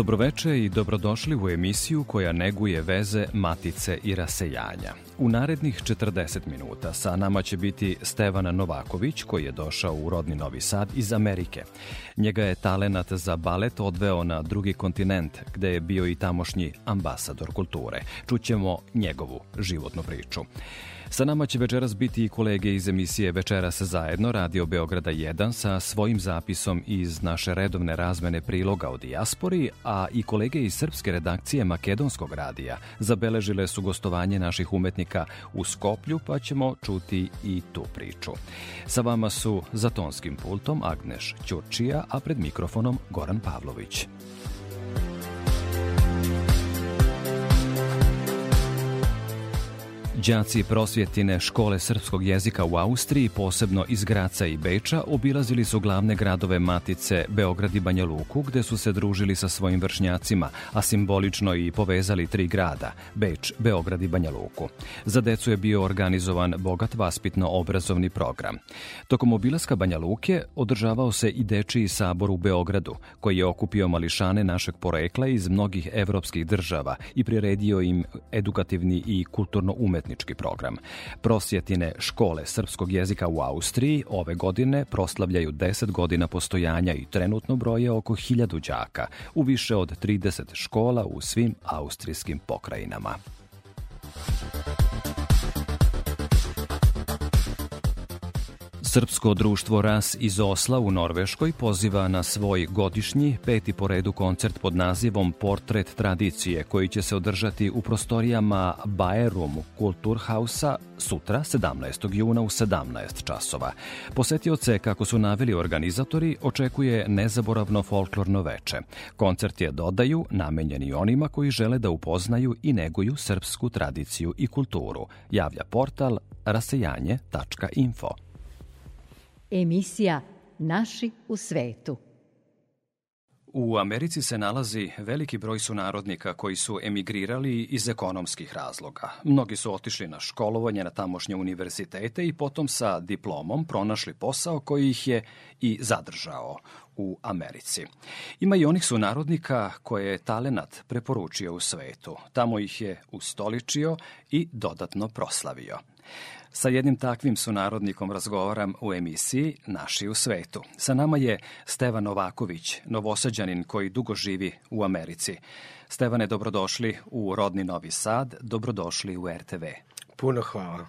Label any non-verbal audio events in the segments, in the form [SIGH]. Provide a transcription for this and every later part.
Dobroveče i dobrodošli u emisiju koja neguje veze matice i rasejanja. U narednih 40 minuta sa nama će biti Stevana Novaković koji je došao u rodni Novi Sad iz Amerike. Njega je talenat za balet odveo na drugi kontinent gde je bio i tamošnji ambasador kulture. Čućemo njegovu životnu priču. Sa nama će večeras biti i kolege iz emisije Večeras zajedno Radio Beograda 1 sa svojim zapisom iz naše redovne razmene priloga o dijaspori, a i kolege iz srpske redakcije Makedonskog radija zabeležile su gostovanje naših umetnika u Skoplju, pa ćemo čuti i tu priču. Sa vama su za tonskim pultom Agneš Ćurčija, a pred mikrofonom Goran Pavlović. Đaci prosvjetine škole srpskog jezika u Austriji, posebno iz Graca i Beča, obilazili su glavne gradove Matice Beograd i Banja Luku, gde su se družili sa svojim vršnjacima, a simbolično i povezali tri grada, Beč, Beograd i Banja Luku. Za decu je bio organizovan bogat vaspitno-obrazovni program. Tokom obilaska Banja Luke održavao se i Dečiji sabor u Beogradu, koji je okupio mališane našeg porekla iz mnogih evropskih država i priredio im edukativni i kulturno-umetni umetnički program. Prosjetine škole srpskog jezika u Austriji ove godine proslavljaju 10 godina postojanja i trenutno broje oko 1000 đaka u više od 30 škola u svim austrijskim pokrajinama. Srpsko društvo RAS iz Osla u Norveškoj poziva na svoj godišnji, peti po redu koncert pod nazivom Portret tradicije, koji će se održati u prostorijama Baerum Kulturhausa sutra, 17. juna u 17 časova. Posetioce, kako su naveli organizatori, očekuje nezaboravno folklorno veče. Koncert je, dodaju, namenjeni onima koji žele da upoznaju i neguju srpsku tradiciju i kulturu, javlja portal rasejanje.info. Emisija Naši u svetu. U Americi se nalazi veliki broj sunarodnika koji su emigrirali iz ekonomskih razloga. Mnogi su otišli na školovanje na tamošnje univerzitete i potom sa diplomom pronašli posao koji ih je i zadržao u Americi. Ima i onih sunarodnika koje je talenat preporučio u svetu. Tamo ih je ustoličio i dodatno proslavio. Sa jednim takvim sunarodnikom razgovaram u emisiji Naši u svetu. Sa nama je Stevan Novaković, novosađanin koji dugo živi u Americi. Stevane, dobrodošli u rodni Novi Sad, dobrodošli u RTV. Puno hvala.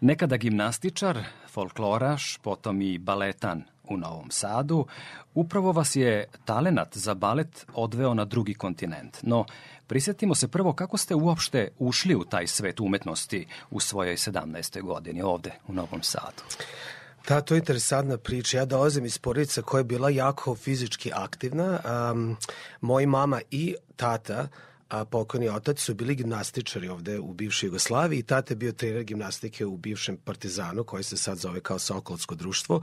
Nekada gimnastičar, folkloraš, potom i baletan u Novom Sadu, upravo vas je talenat za balet odveo na drugi kontinent. No, Prisetimo se prvo kako ste uopšte ušli u taj svet umetnosti u svojoj 17. godini ovde u Novom Sadu. Da, to je interesantna priča. Ja dolazim iz porodice koja je bila jako fizički aktivna. Um, moji mama i tata a pokojni otac su bili gimnastičari ovde u bivšoj Jugoslaviji i tate bio trener gimnastike u bivšem Partizanu koji se sad zove kao Sokolsko društvo.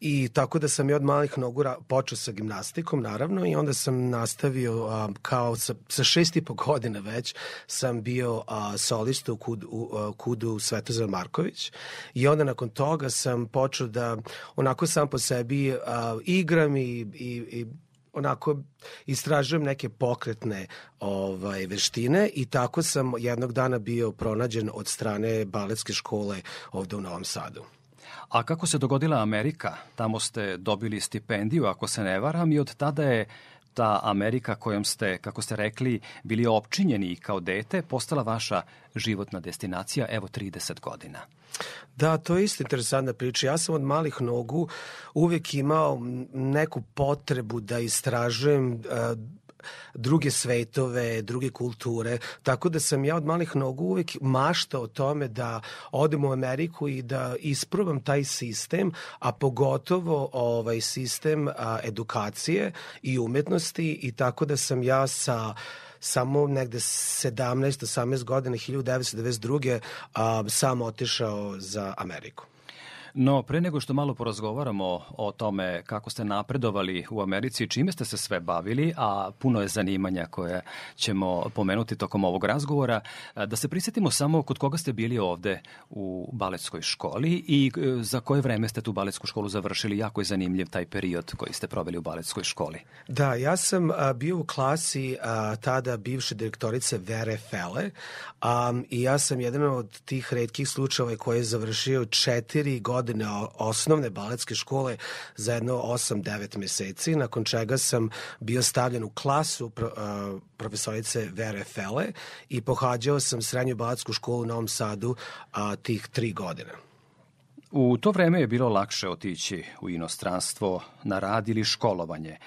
I tako da sam i od malih nogu počeo sa gimnastikom naravno i onda sam nastavio a, kao sa, sa šest i po godina već sam bio a, solista u, kud, u a, kudu Svetozar Marković. I onda nakon toga sam počeo da onako sam po sebi a, igram i, i, i onako istražujem neke pokretne ovaj veštine i tako sam jednog dana bio pronađen od strane baletske škole ovde u Novom Sadu. A kako se dogodila Amerika? Tamo ste dobili stipendiju, ako se ne varam, i od tada je ta Amerika kojom ste, kako ste rekli, bili opčinjeni kao dete, postala vaša životna destinacija, evo 30 godina. Da, to je isto interesantna priča. Ja sam od malih nogu uvek imao neku potrebu da istražujem uh, druge svetove, druge kulture, tako da sam ja od malih nogu uvek maštao o tome da odem u Ameriku i da isprobam taj sistem, a pogotovo ovaj sistem a, edukacije i umetnosti i tako da sam ja sa samo negde 17-18 godina 1992. A, sam otišao za Ameriku. No, pre nego što malo porazgovaramo o tome kako ste napredovali u Americi, čime ste se sve bavili, a puno je zanimanja koje ćemo pomenuti tokom ovog razgovora, da se prisjetimo samo kod koga ste bili ovde u baletskoj školi i e, za koje vreme ste tu baletsku školu završili. Jako je zanimljiv taj period koji ste proveli u baletskoj školi. Da, ja sam bio u klasi a, tada bivše direktorice Vere Fele i ja sam jedan od tih redkih slučajeva koji je završio četiri godine godine osnovne baletske škole za jedno 8-9 meseci, nakon čega sam bio stavljen u klasu uh, profesorice Vere Fele i pohađao sam srednju baletsku školu u Novom Sadu uh, tih tri godine. U to vreme je bilo lakše otići u inostranstvo na rad ili školovanje,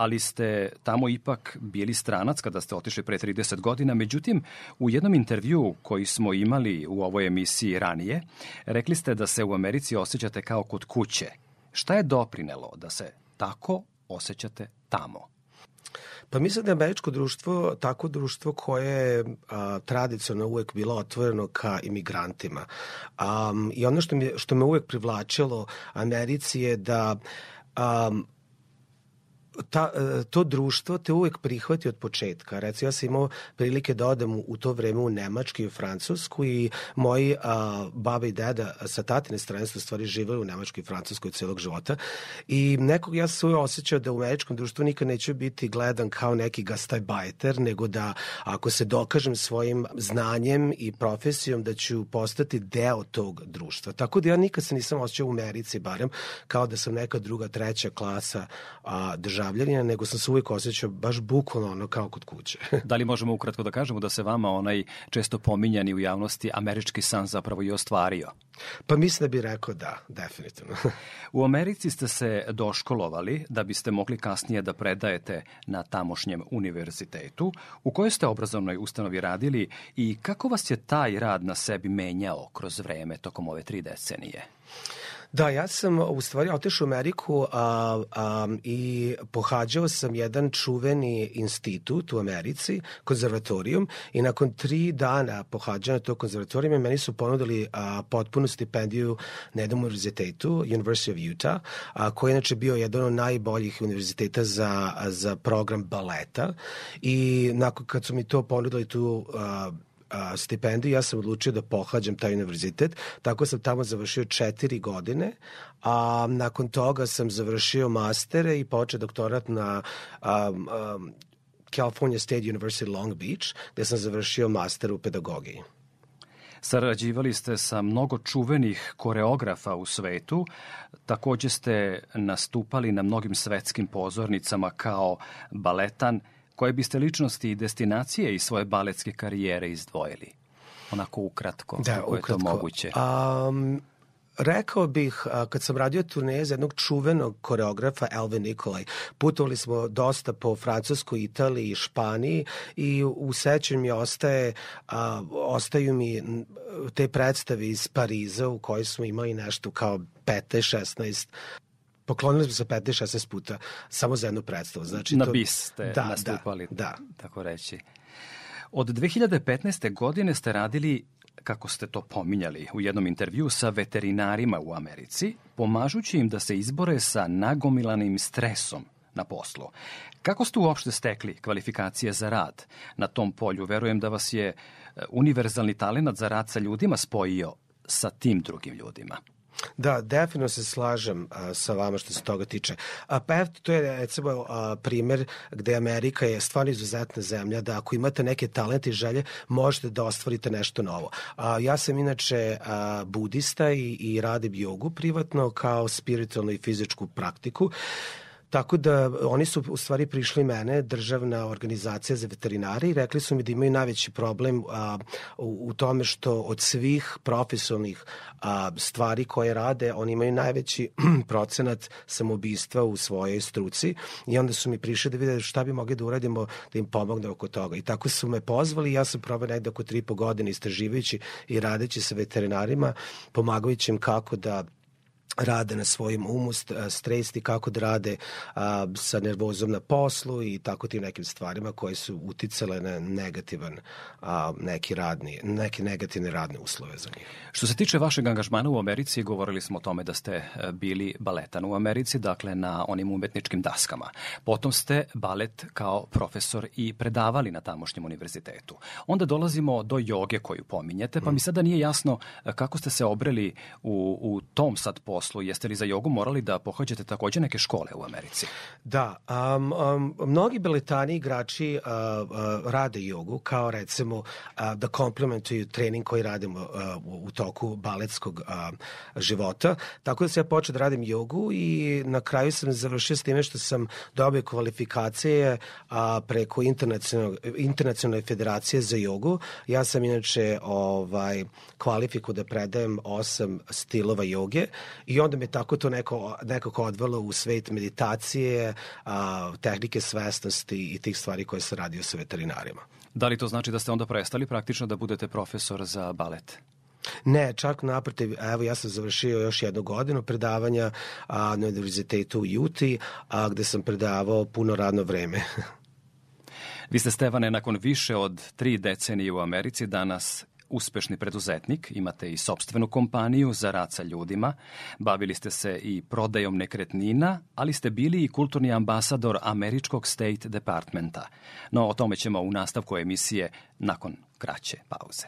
ali ste tamo ipak bili stranac kada ste otišli pre 30 godina. Međutim, u jednom intervju koji smo imali u ovoj emisiji ranije, rekli ste da se u Americi osjećate kao kod kuće. Šta je doprinelo da se tako osjećate tamo? Pa mislim da je američko društvo tako društvo koje je tradicionalno uvek bilo otvoreno ka imigrantima. Um, I ono što, mi, što me uvek privlačilo Americi je da um, ta, e, to društvo te uvek prihvati od početka. Recimo, ja sam imao prilike da odem u to vreme u Nemačku i u Francusku i moji a, baba i deda sa tatine strane su stvari živali u Nemačkoj i Francuskoj celog života i nekog ja sam osjećao da u američkom društvu nikad neću biti gledan kao neki gastajbajter, nego da ako se dokažem svojim znanjem i profesijom da ću postati deo tog društva. Tako da ja nikad se nisam osjećao u Americi barem kao da sam neka druga, treća klasa a, država državljanina, nego sam se uvijek osjećao baš bukvalno ono kao kod kuće. [LAUGHS] da li možemo ukratko da kažemo da se vama onaj često pominjani u javnosti američki san zapravo i ostvario? Pa mislim da bi rekao da, definitivno. [LAUGHS] u Americi ste se doškolovali da biste mogli kasnije da predajete na tamošnjem univerzitetu. U kojoj ste obrazovnoj ustanovi radili i kako vas je taj rad na sebi menjao kroz vreme tokom ove tri decenije? Da, ja sam u stvari otišao u Ameriku a, a, i pohađao sam jedan čuveni institut u Americi, konzervatorijum, i nakon tri dana pohađanja tog konzervatorijuma meni su ponudili a, potpunu stipendiju na jednom univerzitetu, University of Utah, a, koji je inače bio jedan od najboljih univerziteta za, za program baleta. I nakon kad su mi to ponudili tu a, a, stipendiju, ja sam odlučio da pohađam taj univerzitet, tako sam tamo završio četiri godine, a nakon toga sam završio mastere i počeo doktorat na a, a, California State University Long Beach, gde sam završio master u pedagogiji. Sarađivali ste sa mnogo čuvenih koreografa u svetu, takođe ste nastupali na mnogim svetskim pozornicama kao baletan koje biste ličnosti i destinacije iz svoje baletske karijere izdvojili? Onako ukratko, da, kako ukratko. je to moguće? Um, Rekao bih, kad sam radio turneje za jednog čuvenog koreografa Elvin Nikolaj, putovali smo dosta po Francuskoj, Italiji i Španiji i u sećanju mi ostaje, a, ostaju mi te predstave iz Pariza u kojoj smo imali nešto kao 15, 16 poklonili smo se 15-16 puta samo za jednu predstavu. Znači, Na to, bis ste da, nastupali, da, da. tako reći. Od 2015. godine ste radili kako ste to pominjali u jednom intervju sa veterinarima u Americi, pomažući im da se izbore sa nagomilanim stresom na poslu. Kako ste uopšte stekli kvalifikacije za rad na tom polju? Verujem da vas je e, univerzalni talent za rad sa ljudima spojio sa tim drugim ljudima. Da, definitivno se slažem a, sa vama što se toga tiče. A, pa evo, to je recimo a, primer gde Amerika je stvarno izuzetna zemlja, da ako imate neke talente i želje, možete da ostvarite nešto novo. A, ja sam inače a, budista i, i radim jogu privatno kao spiritualnu i fizičku praktiku Tako da oni su u stvari prišli mene, državna organizacija za veterinare i rekli su mi da imaju najveći problem a, u, u tome što od svih profesionalnih a, stvari koje rade, oni imaju najveći [CLEARS THROAT] procenat samobistva u svojoj struci i onda su mi prišli da vide šta bi mogli da uradimo da im pomogne oko toga. I tako su me pozvali i ja sam probao negde oko tri po godine istraživajući i radeći sa veterinarima, pomagajući im kako da rade na svojim umu, stresti, kako da rade a, sa nervozom na poslu i tako tim nekim stvarima koje su uticale na negativan a, neki radni, neke negativne radne uslove za njih. Što se tiče vašeg angažmana u Americi, govorili smo o tome da ste e, bili baletan u Americi, dakle na onim umetničkim daskama. Potom ste balet kao profesor i predavali na tamošnjem univerzitetu. Onda dolazimo do joge koju pominjete, pa mi mm. sada nije jasno e, kako ste se obreli u, u tom sad poslu poslu, jeste li za jogu morali da pohađate takođe neke škole u Americi? Da, um, um, mnogi beletani igrači uh, uh, rade jogu, kao recimo uh, da komplementuju trening koji radimo uh, u, toku baletskog uh, života. Tako da sam ja počeo da radim jogu i na kraju sam završio s time što sam dobio kvalifikacije uh, preko internacionalne, internacionalne federacije za jogu. Ja sam inače ovaj, kvalifiku da predajem osam stilova joge i onda me tako to neko, nekako odvelo u svet meditacije, a, tehnike svesnosti i tih stvari koje se radio sa veterinarima. Da li to znači da ste onda prestali praktično da budete profesor za balet? Ne, čak naprotiv, evo ja sam završio još jednu godinu predavanja a, na univerzitetu u Juti, a, gde sam predavao puno radno vreme. [LAUGHS] Vi ste, Stevane, nakon više od tri decenije u Americi danas uspešni preduzetnik, imate i sobstvenu kompaniju za rad sa ljudima, bavili ste se i prodajom nekretnina, ali ste bili i kulturni ambasador Američkog State Departmenta. No, o tome ćemo u nastavku emisije nakon kraće pauze.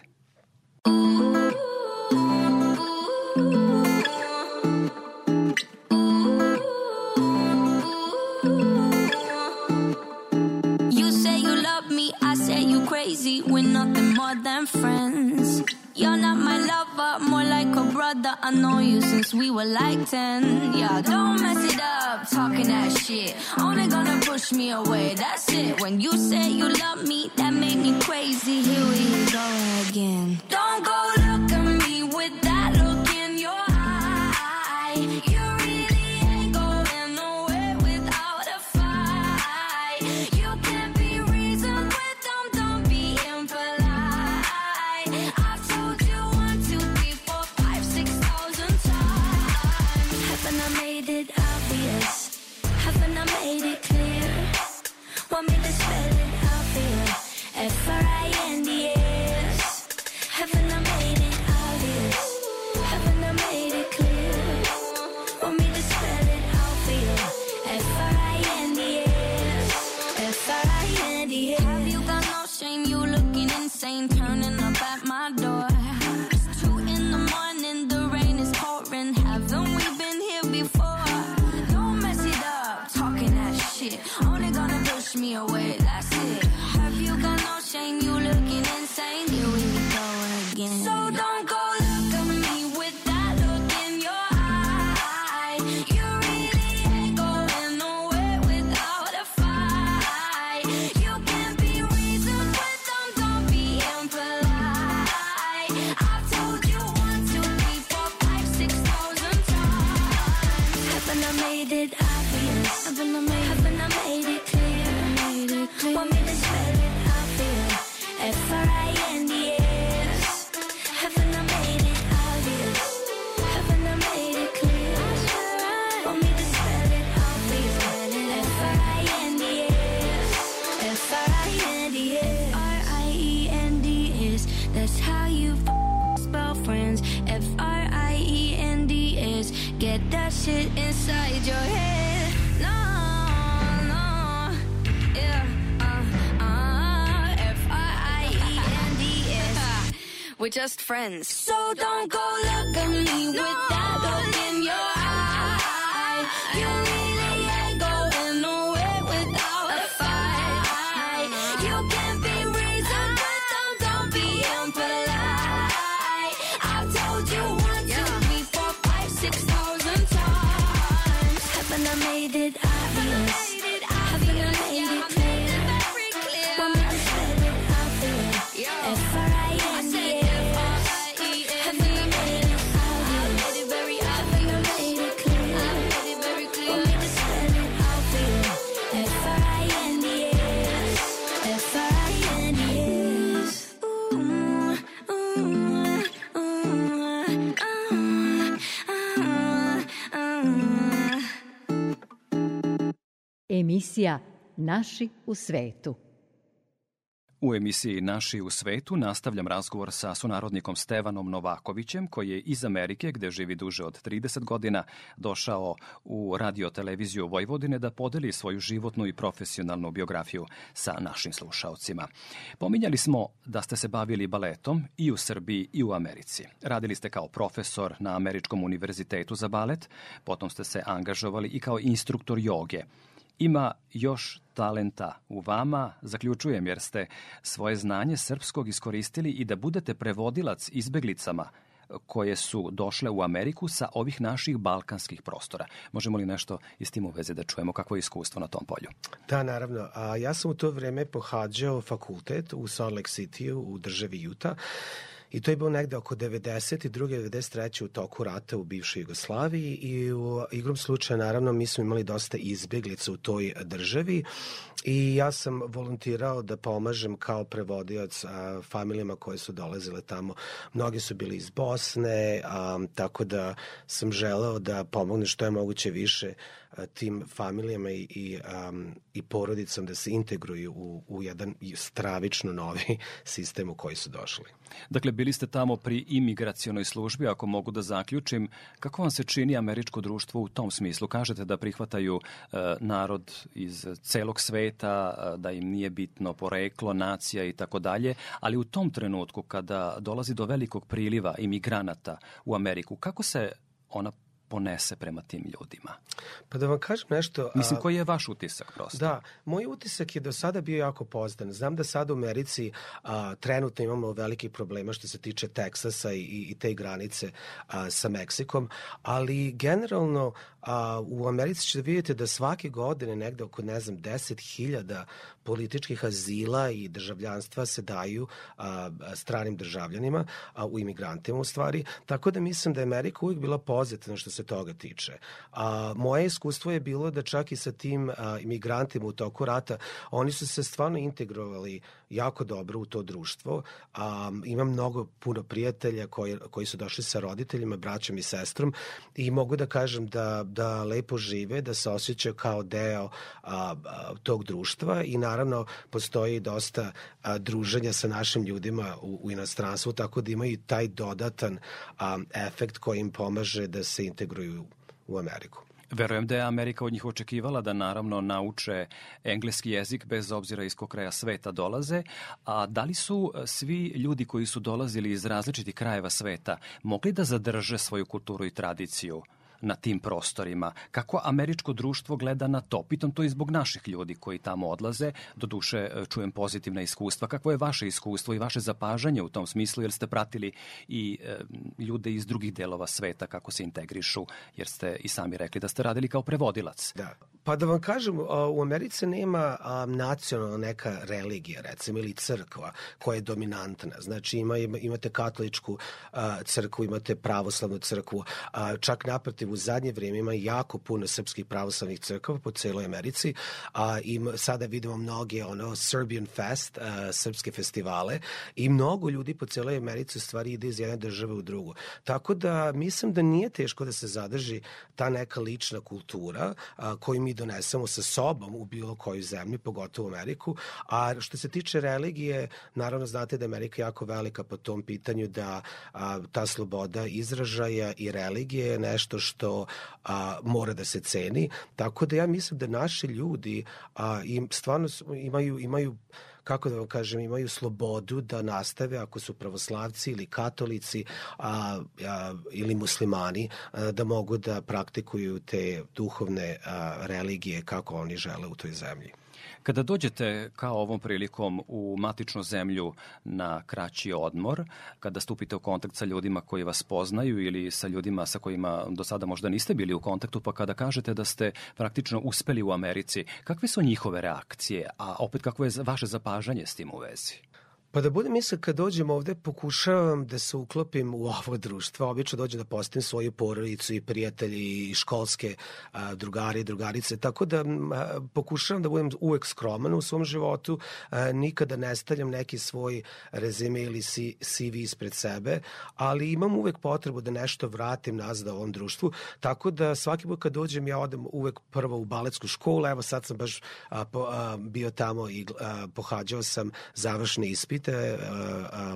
Than friends. You're not my lover, more like a brother. I know you since we were like 10. Yeah, don't mess it up, talking that shit. Only gonna push me away, that's it. When you say you love me, that made me crazy. Here we go again. Don't go don't go Emisija Naši u svetu. U emisiji Naši u svetu nastavljam razgovor sa sunarodnikom Stevanom Novakovićem, koji je iz Amerike, gde živi duže od 30 godina, došao u radio-televiziju Vojvodine da podeli svoju životnu i profesionalnu biografiju sa našim slušaocima. Pominjali smo da ste se bavili baletom i u Srbiji i u Americi. Radili ste kao profesor na Američkom univerzitetu za balet, potom ste se angažovali i kao instruktor joge – Ima još talenta u vama, zaključujem jer ste svoje znanje srpskog iskoristili i da budete prevodilac izbeglicama koje su došle u Ameriku sa ovih naših balkanskih prostora. Možemo li nešto iz tim u veze da čujemo kakvo je iskustvo na tom polju? Da, naravno. A ja sam u to vreme pohađao fakultet u Salt Lake City u državi Utah I to je bilo negde oko 92. 93. u toku rata u bivšoj Jugoslaviji i u igrom slučaja naravno mi smo imali dosta izbeglica u toj državi i ja sam volontirao da pomažem kao prevodioc a, familijama koje su dolazile tamo. Mnogi su bili iz Bosne, a, tako da sam želeo da pomogne što je moguće više tim familijama i, i, um, i porodicom da se integruju u, u jedan stravično novi [LAUGHS] sistem u koji su došli. Dakle, bili ste tamo pri imigracionoj službi, ako mogu da zaključim. Kako vam se čini američko društvo u tom smislu? Kažete da prihvataju uh, narod iz celog sveta, uh, da im nije bitno poreklo, nacija i tako dalje, ali u tom trenutku kada dolazi do velikog priliva imigranata u Ameriku, kako se ona ponese prema tim ljudima. Pa da vam kažem nešto... Mislim, koji je vaš utisak prosto? Da, moj utisak je do sada bio jako pozdan. Znam da sad u Americi a, trenutno imamo velikih problema što se tiče Teksasa i, i te granice a, sa Meksikom, ali generalno a, u Americi ćete vidjeti da svake godine negde oko, ne znam, 10.000 političkih azila i državljanstva se daju a, stranim državljanima, a, u imigrantima u stvari, tako da mislim da je Amerika uvijek bila pozitivna što se toga tiče. A, moje iskustvo je bilo da čak i sa tim a, imigrantima u toku rata, oni su se stvarno integrovali jako dobro u to društvo. A, imam mnogo puno prijatelja koji, koji su došli sa roditeljima, braćom i sestrom i mogu da kažem da, da lepo žive, da se osjećaju kao deo a, a, tog društva i naravno postoji dosta a, druženja sa našim ljudima u, u inostranstvu, tako da imaju taj dodatan a, efekt koji im pomaže da se integruju u Ameriku. Verujem da je Amerika od njih očekivala da naravno nauče engleski jezik bez obzira iz kog kraja sveta dolaze, a da li su svi ljudi koji su dolazili iz različitih krajeva sveta mogli da zadrže svoju kulturu i tradiciju? Na tim prostorima. Kako američko društvo gleda na to? Pitam to i zbog naših ljudi koji tamo odlaze. Do duše e, čujem pozitivna iskustva. Kako je vaše iskustvo i vaše zapažanje u tom smislu? Jer ste pratili i e, ljude iz drugih delova sveta kako se integrišu, jer ste i sami rekli da ste radili kao prevodilac. Da. Pa da vam kažem, u Americi nema nacionalna neka religija, recimo, ili crkva koja je dominantna. Znači ima, imate katoličku crkvu, imate pravoslavnu crkvu, čak naprotiv u zadnje vrijeme ima jako puno srpskih pravoslavnih crkava po celoj Americi, a i sada vidimo mnoge ono Serbian Fest, a, srpske festivale i mnogo ljudi po celoj Americi u stvari ide iz jedne države u drugu. Tako da mislim da nije teško da se zadrži ta neka lična kultura a, koju mi donesemo sa sobom u bilo koju zemlju, pogotovo u Ameriku. A što se tiče religije, naravno znate da je Amerika jako velika po tom pitanju da a, ta sloboda izražaja i religije je nešto što a, mora da se ceni. Tako da ja mislim da naši ljudi a, im stvarno imaju, imaju kako da vam kažem, imaju slobodu da nastave ako su pravoslavci ili katolici a, a, ili muslimani a, da mogu da praktikuju te duhovne a, religije kako oni žele u toj zemlji. Kada dođete kao ovom prilikom u matičnu zemlju na kraći odmor, kada stupite u kontakt sa ljudima koji vas poznaju ili sa ljudima sa kojima do sada možda niste bili u kontaktu, pa kada kažete da ste praktično uspeli u Americi, kakve su njihove reakcije, a opet kakvo je vaše zapažanje s tim u vezi? Pa da budem iskren, kad dođem ovde, pokušavam da se uklopim u ovo društvo. Obično dođem da postavim svoju porodicu i prijatelji i školske a, drugari i drugarice. Tako da a, pokušavam da budem uvek skroman u svom životu. A, nikada ne stavljam neki svoj rezime ili CV ispred sebe, ali imam uvek potrebu da nešto vratim nazad ovom društvu. Tako da svaki put kad dođem, ja odem uvek prvo u baletsku školu. Evo sad sam baš a, po, a, bio tamo i a, pohađao sam završni ispit ispite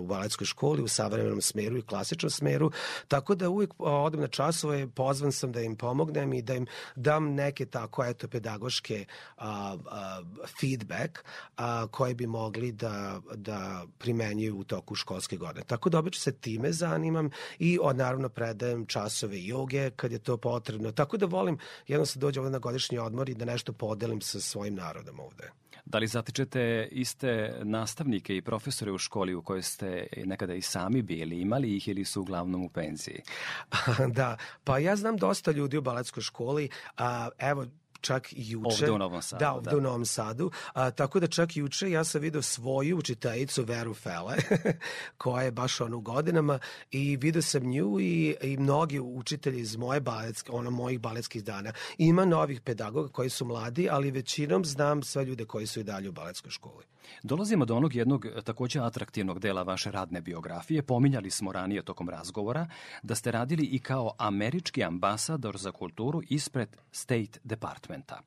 u baletskoj školi u savremenom smeru i klasičnom smeru, tako da uvijek odem na časove, pozvan sam da im pomognem i da im dam neke tako eto pedagoške a, a, feedback a, koje bi mogli da, da primenjuju u toku školske godine. Tako da obično se time zanimam i od, naravno predajem časove joge kad je to potrebno. Tako da volim jedno se dođe ovde na godišnji odmor i da nešto podelim sa svojim narodom ovde. Da li zatičete iste nastavnike i profesore u školi u kojoj ste nekada i sami bili? Imali ih ili su uglavnom u penziji? [LAUGHS] da, pa ja znam dosta ljudi u baletskoj školi. A, evo, čak i juče. Ovde u Novom Sadu. Da, ovde da. u Novom Sadu. A, tako da čak juče ja sam video svoju učiteljicu Veru Fele, [LAUGHS] koja je baš ono u godinama i video sam nju i, i mnogi učitelji iz moje baletske, ono mojih baletskih dana. Ima novih pedagoga koji su mladi, ali većinom znam sve ljude koji su i dalje u baletskoj školi. Dolazimo do onog jednog takođe atraktivnog dela vaše radne biografije. Pominjali smo ranije tokom razgovora da ste radili i kao američki ambasador za kulturu ispred State Departmenta.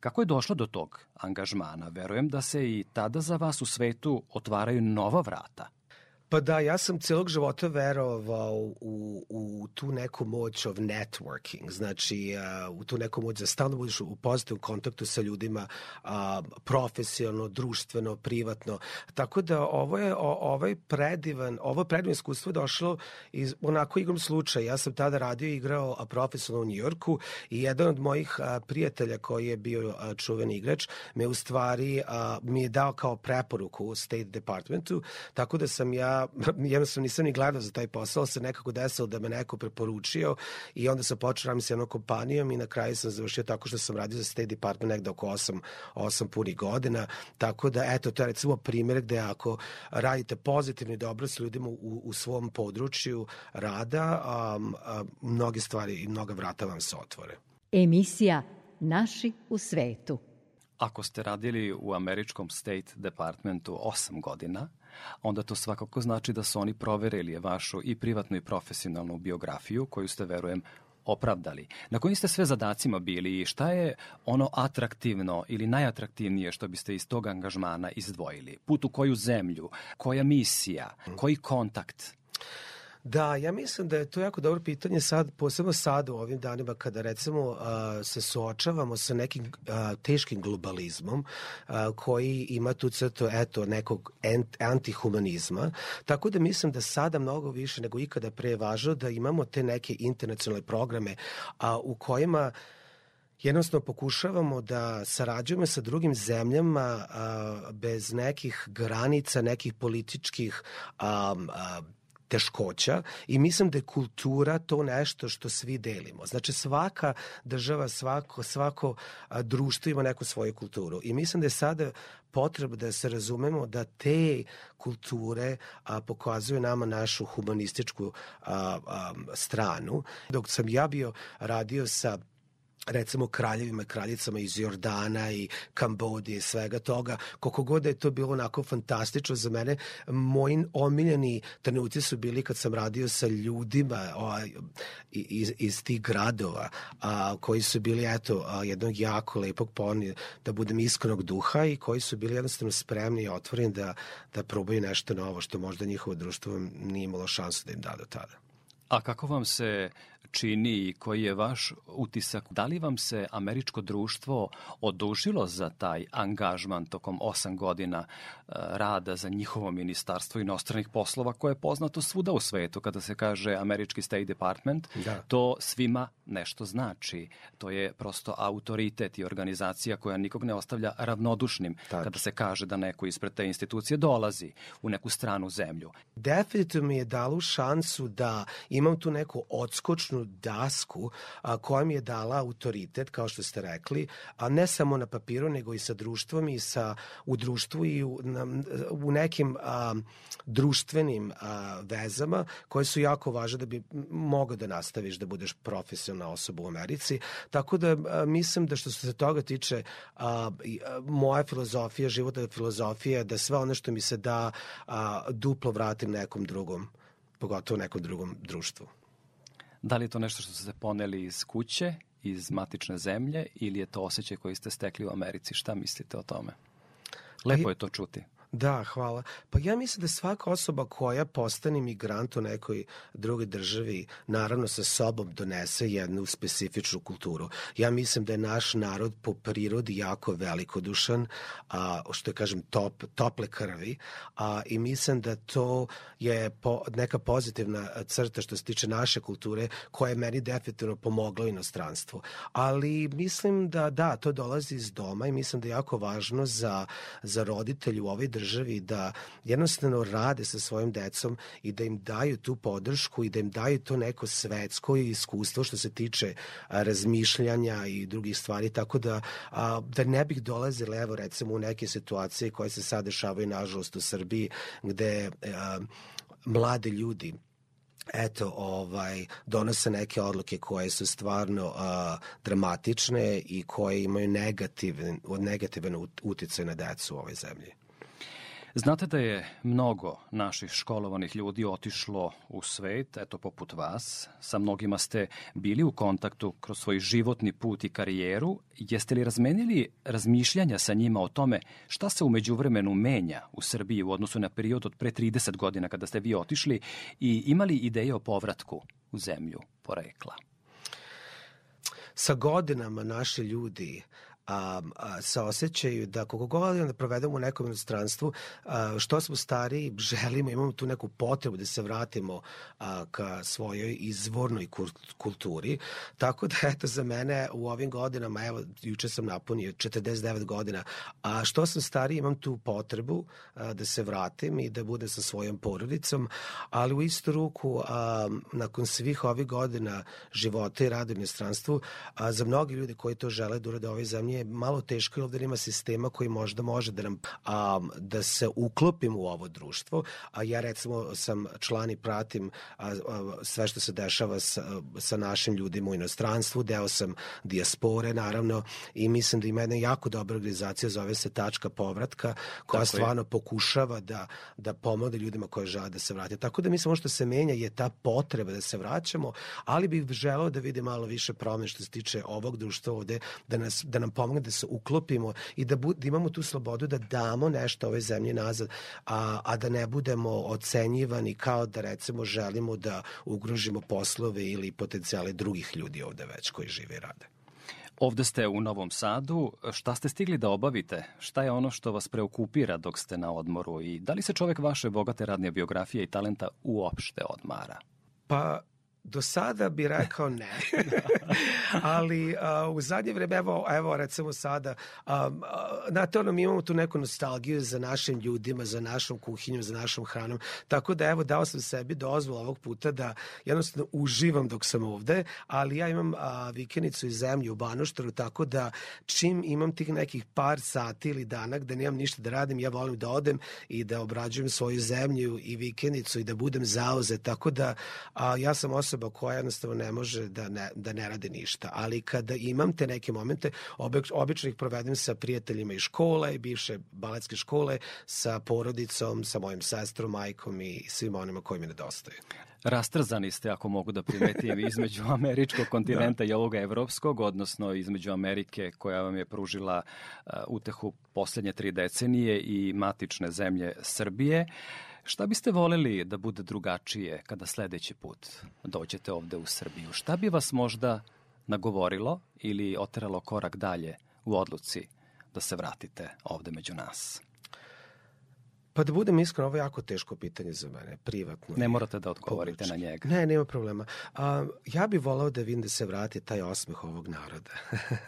Kako je došlo do tog angažmana? Verujem da se i tada za vas u svetu otvaraju nova vrata – Pa da, ja sam celog života verovao u, u tu neku moć of networking, znači uh, u tu neku moć da stalno budeš u pozitivnom kontaktu sa ljudima uh, profesionalno, društveno, privatno. Tako da ovo je o, ovaj predivan, ovo predivan iskustvo je došlo iz onako igrom slučaja. Ja sam tada radio i igrao profesionalno u Njujorku i jedan od mojih a, prijatelja koji je bio a, čuveni igrač me u stvari a, mi je dao kao preporuku u State Departmentu, tako da sam ja [LAUGHS] jednostavno nisam ni gledao za taj posao, se nekako desilo da me neko preporučio i onda sam počeo radim sa jednom kompanijom i na kraju sam završio tako što sam radio za State Department negde oko 8, 8 punih godina, tako da eto, to je recimo primjer gde ako radite pozitivno i dobro sa ljudima u, u svom području rada, um, um, mnoge stvari i mnoga vrata vam se otvore. Emisija Naši u svetu. Ako ste radili u američkom State Departmentu 8 godina, onda to svakako znači da su oni proverili vašu i privatnu i profesionalnu biografiju koju ste, verujem, opravdali. Na kojim ste sve zadacima bili i šta je ono atraktivno ili najatraktivnije što biste iz tog angažmana izdvojili? Put u koju zemlju? Koja misija? Koji kontakt? Da, ja mislim da je to jako dobro pitanje sad, posebno sad u ovim danima kada recimo uh, se suočavamo sa nekim uh, teškim globalizmom uh, koji ima tu crto eto nekog antihumanizma, tako da mislim da sada mnogo više nego ikada pre je važno da imamo te neke internacionalne programe a, u kojima jednostavno pokušavamo da sarađujemo sa drugim zemljama a, bez nekih granica, nekih političkih a, a, teškoća i mislim da je kultura to nešto što svi delimo. Znači svaka država, svako, svako društvo ima neku svoju kulturu i mislim da je sada potreba da se razumemo da te kulture a, pokazuju nama našu humanističku a, a, stranu. Dok sam ja bio radio sa recimo kraljevima i kraljicama iz Jordana i Kambodije i svega toga, koliko god da je to bilo onako fantastično za mene, moji omiljeni trenuci su bili kad sam radio sa ljudima o, iz, iz tih gradova, a, koji su bili eto, a, jednog jako lepog poni, da budem iskrenog duha i koji su bili jednostavno spremni i otvoreni da, da probaju nešto novo što možda njihovo društvo nije imalo šansu da im da do tada. A kako vam se čini i koji je vaš utisak? Da li vam se američko društvo odužilo za taj angažman tokom osam godina e, rada za njihovo ministarstvo inostranih poslova koje je poznato svuda u svetu kada se kaže američki State Department? Da. To svima nešto znači. To je prosto autoritet i organizacija koja nikog ne ostavlja ravnodušnim Tač. kada se kaže da neko ispred te institucije dolazi u neku stranu zemlju. Definitivno mi je dalo šansu da imam tu neku odskočnu ličnu dasku a, koja mi je dala autoritet, kao što ste rekli, a ne samo na papiru, nego i sa društvom i sa, u društvu i u, na, u nekim a, društvenim a, vezama koje su jako važne da bi mogao da nastaviš da budeš profesionalna osoba u Americi. Tako da a, mislim da što se toga tiče a, a, moja filozofija, životna filozofija da sve ono što mi se da a, duplo vratim nekom drugom, pogotovo nekom drugom društvu. Da li je to nešto što ste poneli iz kuće, iz matične zemlje ili je to osjećaj koji ste stekli u Americi? Šta mislite o tome? Lepo je to čuti. Da, hvala. Pa ja mislim da svaka osoba koja postane migrant u nekoj drugoj državi naravno sa sobom donese jednu specifičnu kulturu. Ja mislim da je naš narod po prirodi jako velikodušan, a, što je kažem top, tople krvi a, i mislim da to je po, neka pozitivna crta što se tiče naše kulture koja je meni definitivno pomogla u inostranstvu. Ali mislim da da, to dolazi iz doma i mislim da je jako važno za, za roditelju u ovoj državi državi da jednostavno rade sa svojim decom i da im daju tu podršku i da im daju to neko svetsko iskustvo što se tiče razmišljanja i drugih stvari, tako da, a, da ne bih dolazila, evo recimo u neke situacije koje se sad dešavaju nažalost u Srbiji, gde a, mlade ljudi eto, ovaj, donose neke odluke koje su stvarno a, dramatične i koje imaju negativan, negativan uticaj na decu u ovoj zemlji. Znate da je mnogo naših školovanih ljudi otišlo u svet, eto poput vas. Sa mnogima ste bili u kontaktu kroz svoj životni put i karijeru. Jeste li razmenili razmišljanja sa njima o tome šta se umeđu vremenu menja u Srbiji u odnosu na period od pre 30 godina kada ste vi otišli i imali ideje o povratku u zemlju porekla? Sa godinama naši ljudi a, a, sa osjećaju da koliko godina da provedemo u nekom inostranstvu, a, što smo stariji, želimo, imamo tu neku potrebu da se vratimo a, ka svojoj izvornoj kulturi. Tako da, eto, za mene u ovim godinama, evo, juče sam napunio 49 godina, a što sam stariji, imam tu potrebu a, da se vratim i da budem sa svojom porodicom, ali u istu ruku, a, nakon svih ovih godina života i rada u inostranstvu, a, za mnogi ljudi koji to žele da urade ovoj zemlji, je malo teško jer ovde nema sistema koji možda može da nam a, da se uklopimo u ovo društvo, a ja recimo sam član i pratim a, a, sve što se dešava sa, sa našim ljudima u inostranstvu, deo sam dijaspore naravno i mislim da ima jedna jako dobra organizacija, zove se Tačka povratka, koja Tako stvarno je. pokušava da, da pomogne ljudima koji žele da se vrate. Tako da mislim ono što se menja je ta potreba da se vraćamo, ali bih želeo da vidim malo više promene što se tiče ovog društva ovde, da, nas, da nam pomogne da se uklopimo i da, bu, da imamo tu slobodu da damo nešto ove zemlje nazad, a, a da ne budemo ocenjivani kao da recimo želimo da ugrožimo poslove ili potencijale drugih ljudi ovde već koji žive i rade. Ovde ste u Novom Sadu. Šta ste stigli da obavite? Šta je ono što vas preokupira dok ste na odmoru i da li se čovek vaše bogate radne biografije i talenta uopšte odmara? Pa Do sada bi rekao ne. [LAUGHS] Ali a, u zadnje vreme, evo, evo recimo sada, a, a, znate ono, mi imamo tu neku nostalgiju za našim ljudima, za našom kuhinjom, za našom hranom, tako da evo dao sam sebi dozvol ovog puta da jednostavno uživam dok sam ovde, ali ja imam a, vikenicu iz zemlje u Banoštaru, tako da čim imam tih nekih par sati ili dana gde nemam ništa da radim, ja volim da odem i da obrađujem svoju zemlju i vikenicu i da budem zauzet, tako da a, ja sam osoba osoba koja jednostavno ne može da ne, da ne radi ništa. Ali kada imam te neke momente, obič, obično ih provedem sa prijateljima iz škole, bivše baletske škole, sa porodicom, sa mojim sestrom, majkom i svim onima koji mi nedostaju. Rastrzani ste, ako mogu da primetim, [LAUGHS] između američkog kontinenta da. i ovoga evropskog, odnosno između Amerike koja vam je pružila uh, utehu poslednje tri decenije i matične zemlje Srbije. Uh, Šta biste voleli da bude drugačije kada sledeći put dođete ovde u Srbiju? Šta bi vas možda nagovorilo ili oteralo korak dalje u odluci da se vratite ovde među nas? Pa da budem iskren, ovo je jako teško pitanje za mene, privatno. Ne morate da odgovorite na njega. Ne, nema problema. A, ja bih volao da vidim da se vrati taj osmeh ovog naroda.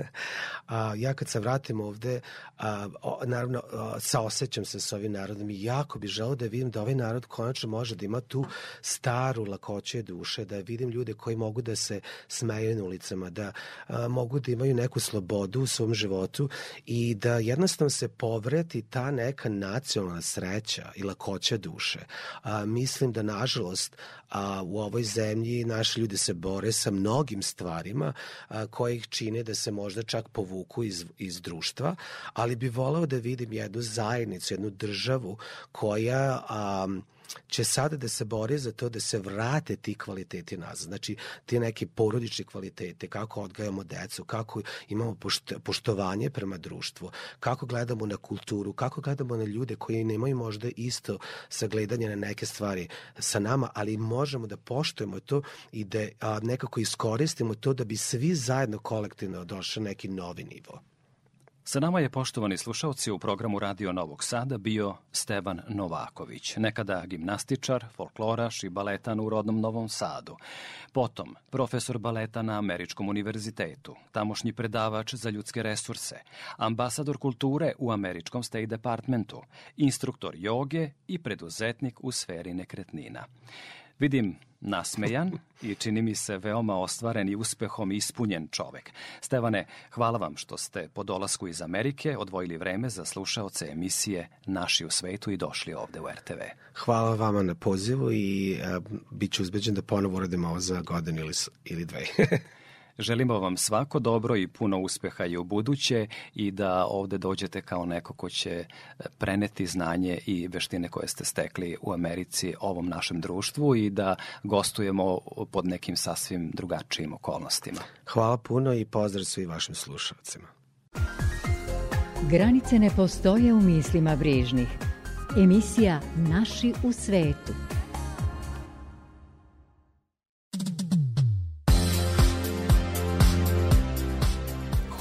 [LAUGHS] a, ja kad se vratim ovde, a, o, naravno, a, saosećam se sa ovim narodom i jako bih želao da vidim da ovaj narod konačno može da ima tu staru lakoće duše, da vidim ljude koji mogu da se smeju na ulicama, da a, mogu da imaju neku slobodu u svom životu i da jednostavno se povrati ta neka nacionalna sreća i lakoća duše. A, mislim da, nažalost, a, u ovoj zemlji naši ljudi se bore sa mnogim stvarima a, koje ih čine da se možda čak povuku iz, iz društva, ali bi voleo da vidim jednu zajednicu, jednu državu koja... A, će sada da se bori za to da se vrate ti kvaliteti nazad. Znači, ti neki porodični kvalitete, kako odgajamo decu, kako imamo poštovanje prema društvu, kako gledamo na kulturu, kako gledamo na ljude koji nemaju možda isto sagledanje na neke stvari sa nama, ali možemo da poštujemo to i da a, nekako iskoristimo to da bi svi zajedno kolektivno došli na neki novi nivo. Sa nama je, poštovani slušalci, u programu Radio Novog Sada bio Stevan Novaković, nekada gimnastičar, folkloraš i baletan u rodnom Novom Sadu. Potom, profesor baleta na Američkom univerzitetu, tamošnji predavač za ljudske resurse, ambasador kulture u Američkom State Departmentu, instruktor joge i preduzetnik u sferi nekretnina. Vidim nasmejan i čini mi se veoma ostvaren i uspehom ispunjen čovek. Stevane, hvala vam što ste po dolasku iz Amerike odvojili vreme za slušaoce emisije Naši u svetu i došli ovde u RTV. Hvala vama na pozivu i uh, bit ću uzbeđen da ponovo uradimo ovo za godinu ili, ili dve. [LAUGHS] Želimo vam svako dobro i puno uspeha i u buduće i da ovde dođete kao neko ko će e, preneti znanje i veštine koje ste stekli u Americi ovom našem društvu i da gostujemo pod nekim sasvim drugačijim okolnostima. Hvala puno i pozdrav svi vašim slušalcima. Granice ne postoje u mislima brižnih. Emisija Naši u svetu.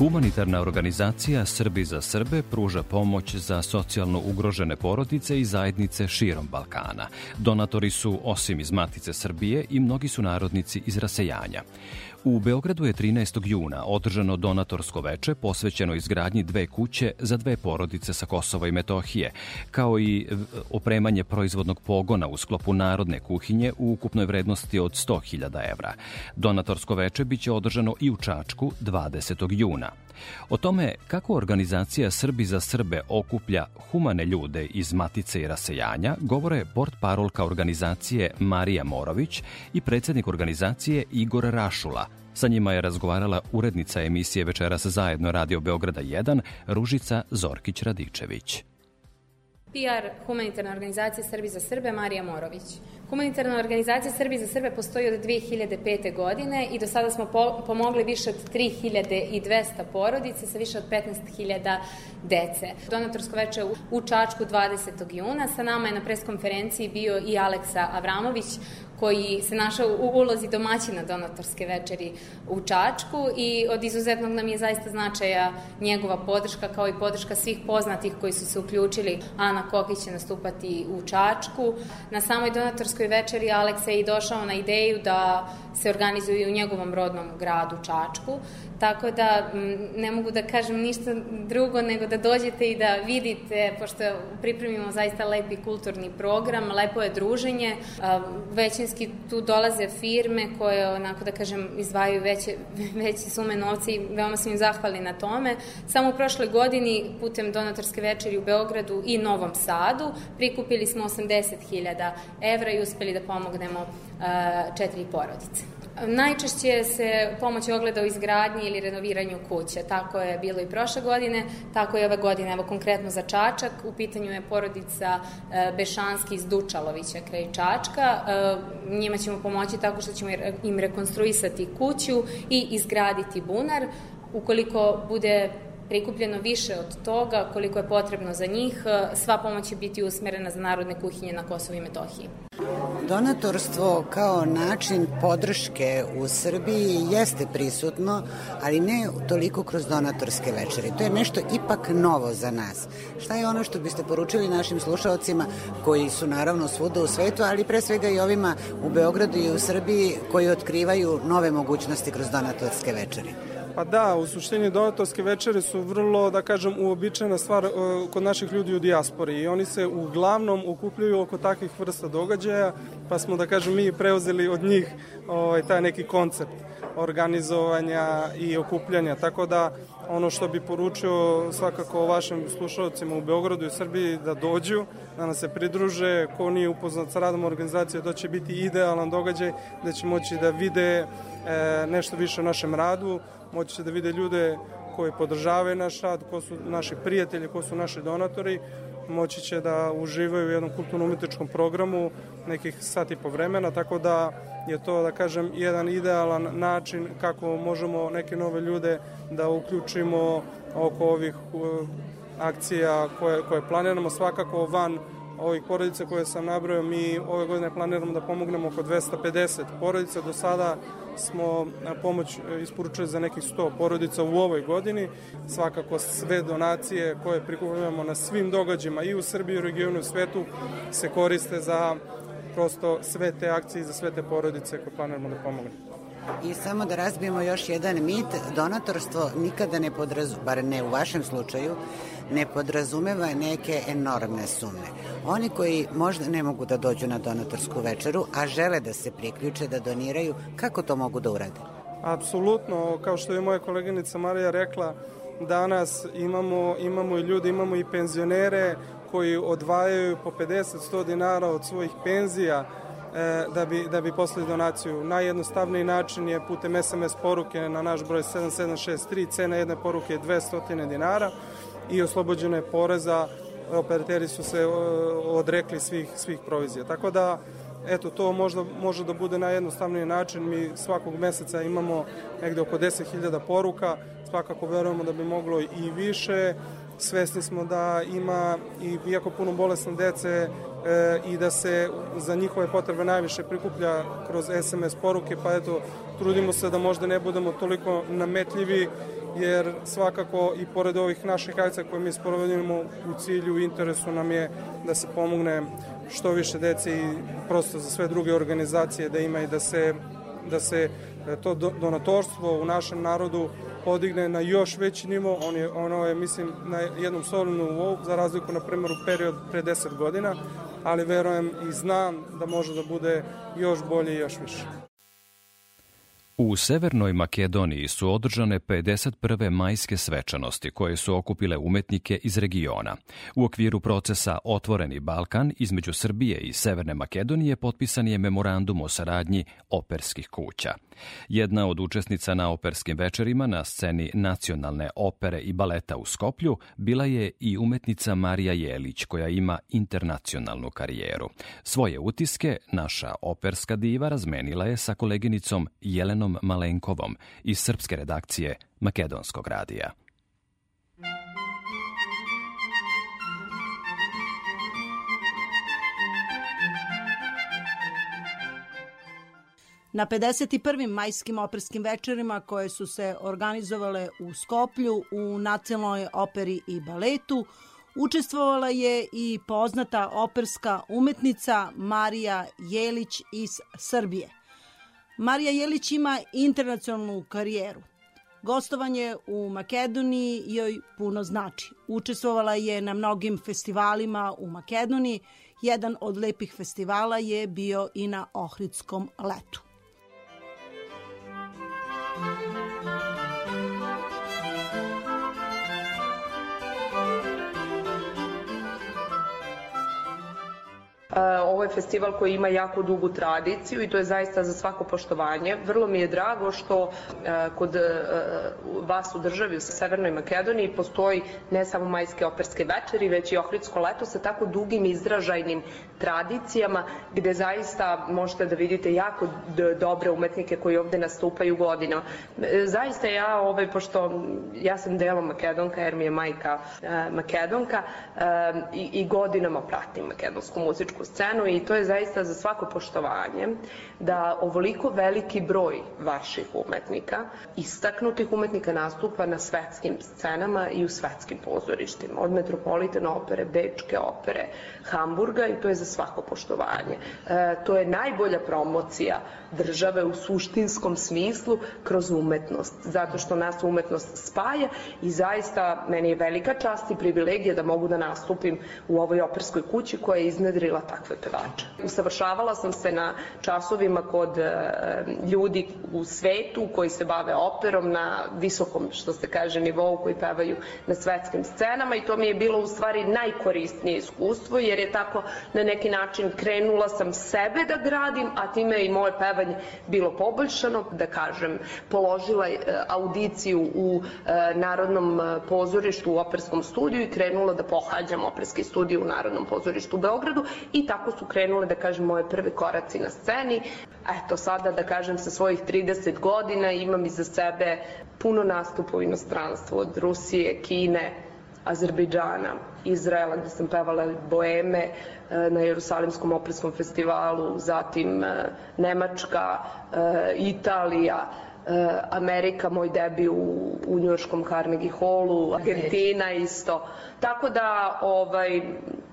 Humanitarna organizacija Srbi za Srbe pruža pomoć za socijalno ugrožene porodice i zajednice širom Balkana. Donatori su, osim iz Matice Srbije, i mnogi su narodnici iz rasejanja. U Beogradu je 13. juna održano donatorsko veče posvećeno izgradnji dve kuće za dve porodice sa Kosova i Metohije, kao i opremanje proizvodnog pogona u sklopu narodne kuhinje u ukupnoj vrednosti od 100.000 evra. Donatorsko veče biće održano i u Čačku 20. juna. O tome kako organizacija Srbi za Srbe okuplja humane ljude iz Matice i rasejanja govore port parolka organizacije Marija Morović i predsednik organizacije Igor Rašula. Sa njima je razgovarala urednica emisije Večeras zajedno Radio Beograda 1 Ružica Zorkić-Radičević. PR humanitarna organizacija Srbi za Srbe Marija Morović. Humanitarna organizacija Srbi za Srbe postoji od 2005. godine i do sada smo po pomogli više od 3200 porodice sa više od 15.000 dece. Donatorsko veče u Čačku 20. juna. Sa nama je na preskonferenciji bio i Aleksa Avramović, koji se našao u ulozi domaćina donatorske večeri u Čačku i od izuzetnog nam je zaista značaja njegova podrška kao i podrška svih poznatih koji su se uključili. Ana Kokić će nastupati u Čačku. Na samoj donatorskoj večeri Aleksa je i došao na ideju da se organizuju u njegovom rodnom gradu Čačku. Tako da ne mogu da kažem ništa drugo nego da dođete i da vidite, pošto pripremimo zaista lepi kulturni program, lepo je druženje, većinski tu dolaze firme koje, onako da kažem, izvajaju veće, [LAUGHS] veće sume novca i veoma sam im zahvali na tome. Samo u prošloj godini putem donatorske večeri u Beogradu i Novom Sadu prikupili smo 80.000 evra i uspeli da pomognemo četiri porodice. Najčešće se pomoć ogleda u izgradnji ili renoviranju kuće. Tako je bilo i prošle godine, tako je ove godine, evo konkretno za Čačak. U pitanju je porodica Bešanski iz Dučalovića kraj Čačka. Njima ćemo pomoći tako što ćemo im rekonstruisati kuću i izgraditi bunar. Ukoliko bude prikupljeno više od toga koliko je potrebno za njih, sva pomoć će biti usmerena za narodne kuhinje na Kosovo i Metohiji. Donatorstvo kao način podrške u Srbiji jeste prisutno, ali ne toliko kroz donatorske večeri. To je nešto ipak novo za nas. Šta je ono što biste poručili našim slušalcima koji su naravno svuda u svetu, ali pre svega i ovima u Beogradu i u Srbiji koji otkrivaju nove mogućnosti kroz donatorske večeri? Pa da, u suštini donatorske večere su vrlo, da kažem, uobičajena stvar uh, kod naših ljudi u dijaspori. I oni se uglavnom okupljaju oko takvih vrsta događaja, pa smo, da kažem, mi preuzeli od njih ovaj, taj neki koncept organizovanja i okupljanja, tako da ono što bi poručio svakako vašim slušalcima u Beogradu i Srbiji da dođu, da nas se pridruže, ko nije upoznat sa radom organizacije, to će biti idealan događaj da će moći da vide e, nešto više o našem radu, moći će da vide ljude koji podržavaju naš rad, ko su naši prijatelji, ko su naši donatori, moći će da uživaju u jednom kulturno-umetničkom programu nekih sat i po vremena, tako da je to, da kažem, jedan idealan način kako možemo neke nove ljude da uključimo oko ovih akcija koje, koje planiramo, svakako van ovih porodica koje sam nabrao, mi ove godine planiramo da pomognemo oko 250 porodica. Do sada smo pomoć e, isporučili za nekih 100 porodica u ovoj godini. Svakako sve donacije koje prikupujemo na svim događajima i u Srbiji i u regionu i u svetu se koriste za prosto sve te akcije za sve te porodice koje planiramo da pomognemo. I samo da razbijemo još jedan mit, donatorstvo nikada ne podrazu, bar ne u vašem slučaju, ne podrazumeva neke enormne sume. Oni koji možda ne mogu da dođu na donatorsku večeru, a žele da se priključe, da doniraju, kako to mogu da urade? Apsolutno, kao što je moja koleginica Marija rekla, danas imamo, imamo i ljudi, imamo i penzionere koji odvajaju po 50-100 dinara od svojih penzija e, da bi, da bi poslali donaciju. Najjednostavniji način je putem SMS poruke na naš broj 7763, cena jedne poruke je 200 dinara i oslobođeno je poreza, operateri su se odrekli svih, svih provizija. Tako da, eto, to možda može da bude najjednostavniji način. Mi svakog meseca imamo negde oko 10.000 poruka, svakako verujemo da bi moglo i više. Svesni smo da ima i jako puno bolesne dece e, i da se za njihove potrebe najviše prikuplja kroz SMS poruke, pa eto, trudimo se da možda ne budemo toliko nametljivi jer svakako i pored ovih naših akcija koje mi sprovodimo u cilju interesu nam je da se pomogne što više dece i prosto za sve druge organizacije da ima i da se, da se e, to donatorstvo u našem narodu podigne na još veći nivo, on je, ono je, mislim, na jednom solidnom nivou, za razliku, na primjer, u period pre 10 godina, ali verujem i znam da može da bude još bolje i još više. U Severnoj Makedoniji su održane 51. majske svečanosti koje su okupile umetnike iz regiona. U okviru procesa Otvoreni Balkan između Srbije i Severne Makedonije potpisan je memorandum o saradnji operskih kuća. Jedna od učesnica na operskim večerima na sceni nacionalne opere i baleta u Skoplju bila je i umetnica Marija Jelić koja ima internacionalnu karijeru. Svoje utiske naša operska diva razmenila je sa koleginicom Jelenom Malenkovom iz srpske redakcije Makedonskog radija. Na 51. majskim operskim večerima koje su se organizovale u Skoplju u Nacionalnoj operi i baletu, učestvovala je i poznata operska umetnica Marija Jelić iz Srbije. Marija Jelić ima internacionalnu karijeru. Gostovanje u Makedoniji joj puno znači. Učestvovala je na mnogim festivalima u Makedoniji. Jedan od lepih festivala je bio i na Ohridskom letu. Ovo je festival koji ima jako dugu tradiciju i to je zaista za svako poštovanje. Vrlo mi je drago što e, kod e, vas u državi u Severnoj Makedoniji postoji ne samo majske operske večeri, već i Ohridsko leto sa tako dugim izražajnim tradicijama gde zaista možete da vidite jako dobre umetnike koji ovde nastupaju godinama. E, zaista ja, ovaj, pošto ja sam delom makedonka jer mi je majka makedonka i, i godinama pratim makedonsku muzičku scenu i to je zaista za svako poštovanje da ovoliko veliki broj vaših umetnika, istaknutih umetnika nastupa na svetskim scenama i u svetskim pozorištima, od Metropolitan opere, Bečke opere, Hamburga i to je za svako poštovanje. E, to je najbolja promocija države u suštinskom smislu kroz umetnost, zato što nas umetnost spaja i zaista meni je velika čast i privilegija da mogu da nastupim u ovoj operskoj kući koja je iznedrila takve pevače. Usavršavala sam se na časovima kod e, ljudi u svetu koji se bave operom na visokom, što se kaže, nivou koji pevaju na svetskim scenama i to mi je bilo u stvari najkorisnije iskustvo jer je tako na način krenula sam sebe da gradim, a time i moje pevanje bilo poboljšano, da kažem, položila e, audiciju u e, Narodnom pozorištu u operskom studiju i krenula da pohađam operski studij u Narodnom pozorištu u Beogradu i tako su krenule, da kažem, moje prve koraci na sceni. Eto, sada, da kažem, sa svojih 30 godina imam iza sebe puno nastupa u inostranstvu, od Rusije, Kine, Azerbejdžana, Izraela, gde sam pevala Boeme e, na Jerusalimskom operskom festivalu, zatim e, Nemačka, e, Italija, Amerika, moj debi u, u Njurškom Carnegie Hallu, Argentina isto. Tako da, ovaj,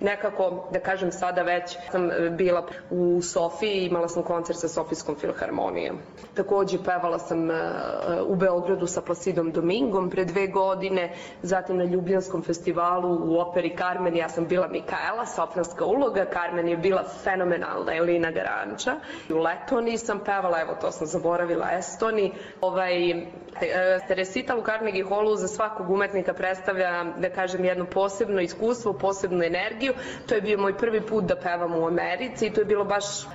nekako, da kažem sada već, sam bila u Sofiji, imala sam koncert sa Sofijskom filharmonijom. Takođe, pevala sam u Beogradu sa Placidom Domingom pre dve godine, zatim na Ljubljanskom festivalu u operi Carmen, ja sam bila Mikaela, sopranska uloga, Carmen je bila fenomenalna, Elina Garanča. U Letoniji sam pevala, evo to sam zaboravila, Estoni. Ovaj, e, recital u Carnegie Hallu za svakog umetnika predstavlja, da kažem, jedno posebno iskustvo, posebnu energiju. To je bio moj prvi put da pevam u Americi i to je bilo baš e,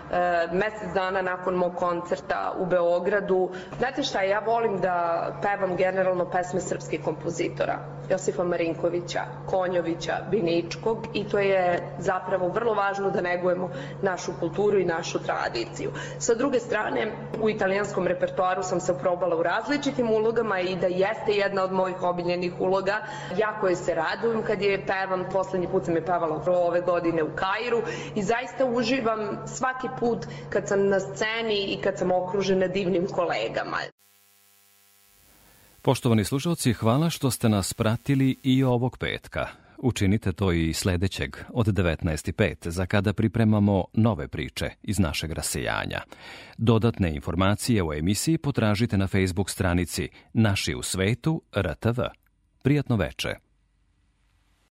mesec dana nakon mog koncerta u Beogradu. Znate šta, ja volim da pevam generalno pesme srpskih kompozitora. Josifa Marinkovića, Konjovića, Biničkog i to je zapravo vrlo važno da negujemo našu kulturu i našu tradiciju. Sa druge strane, u italijanskom repertoaru sam se probala u različitim ulogama i da jeste jedna od mojih obiljenih uloga. Jako je se radujem kad je pevam, poslednji put sam je pevala ove godine u Kairu i zaista uživam svaki put kad sam na sceni i kad sam okružena divnim kolegama. Poštovani slušalci, hvala što ste nas pratili i ovog petka. Učinite to i sledećeg od 19.5 za kada pripremamo nove priče iz našeg rasejanja. Dodatne informacije o emisiji potražite na Facebook stranici Naši u svetu RTV. Prijatno veče.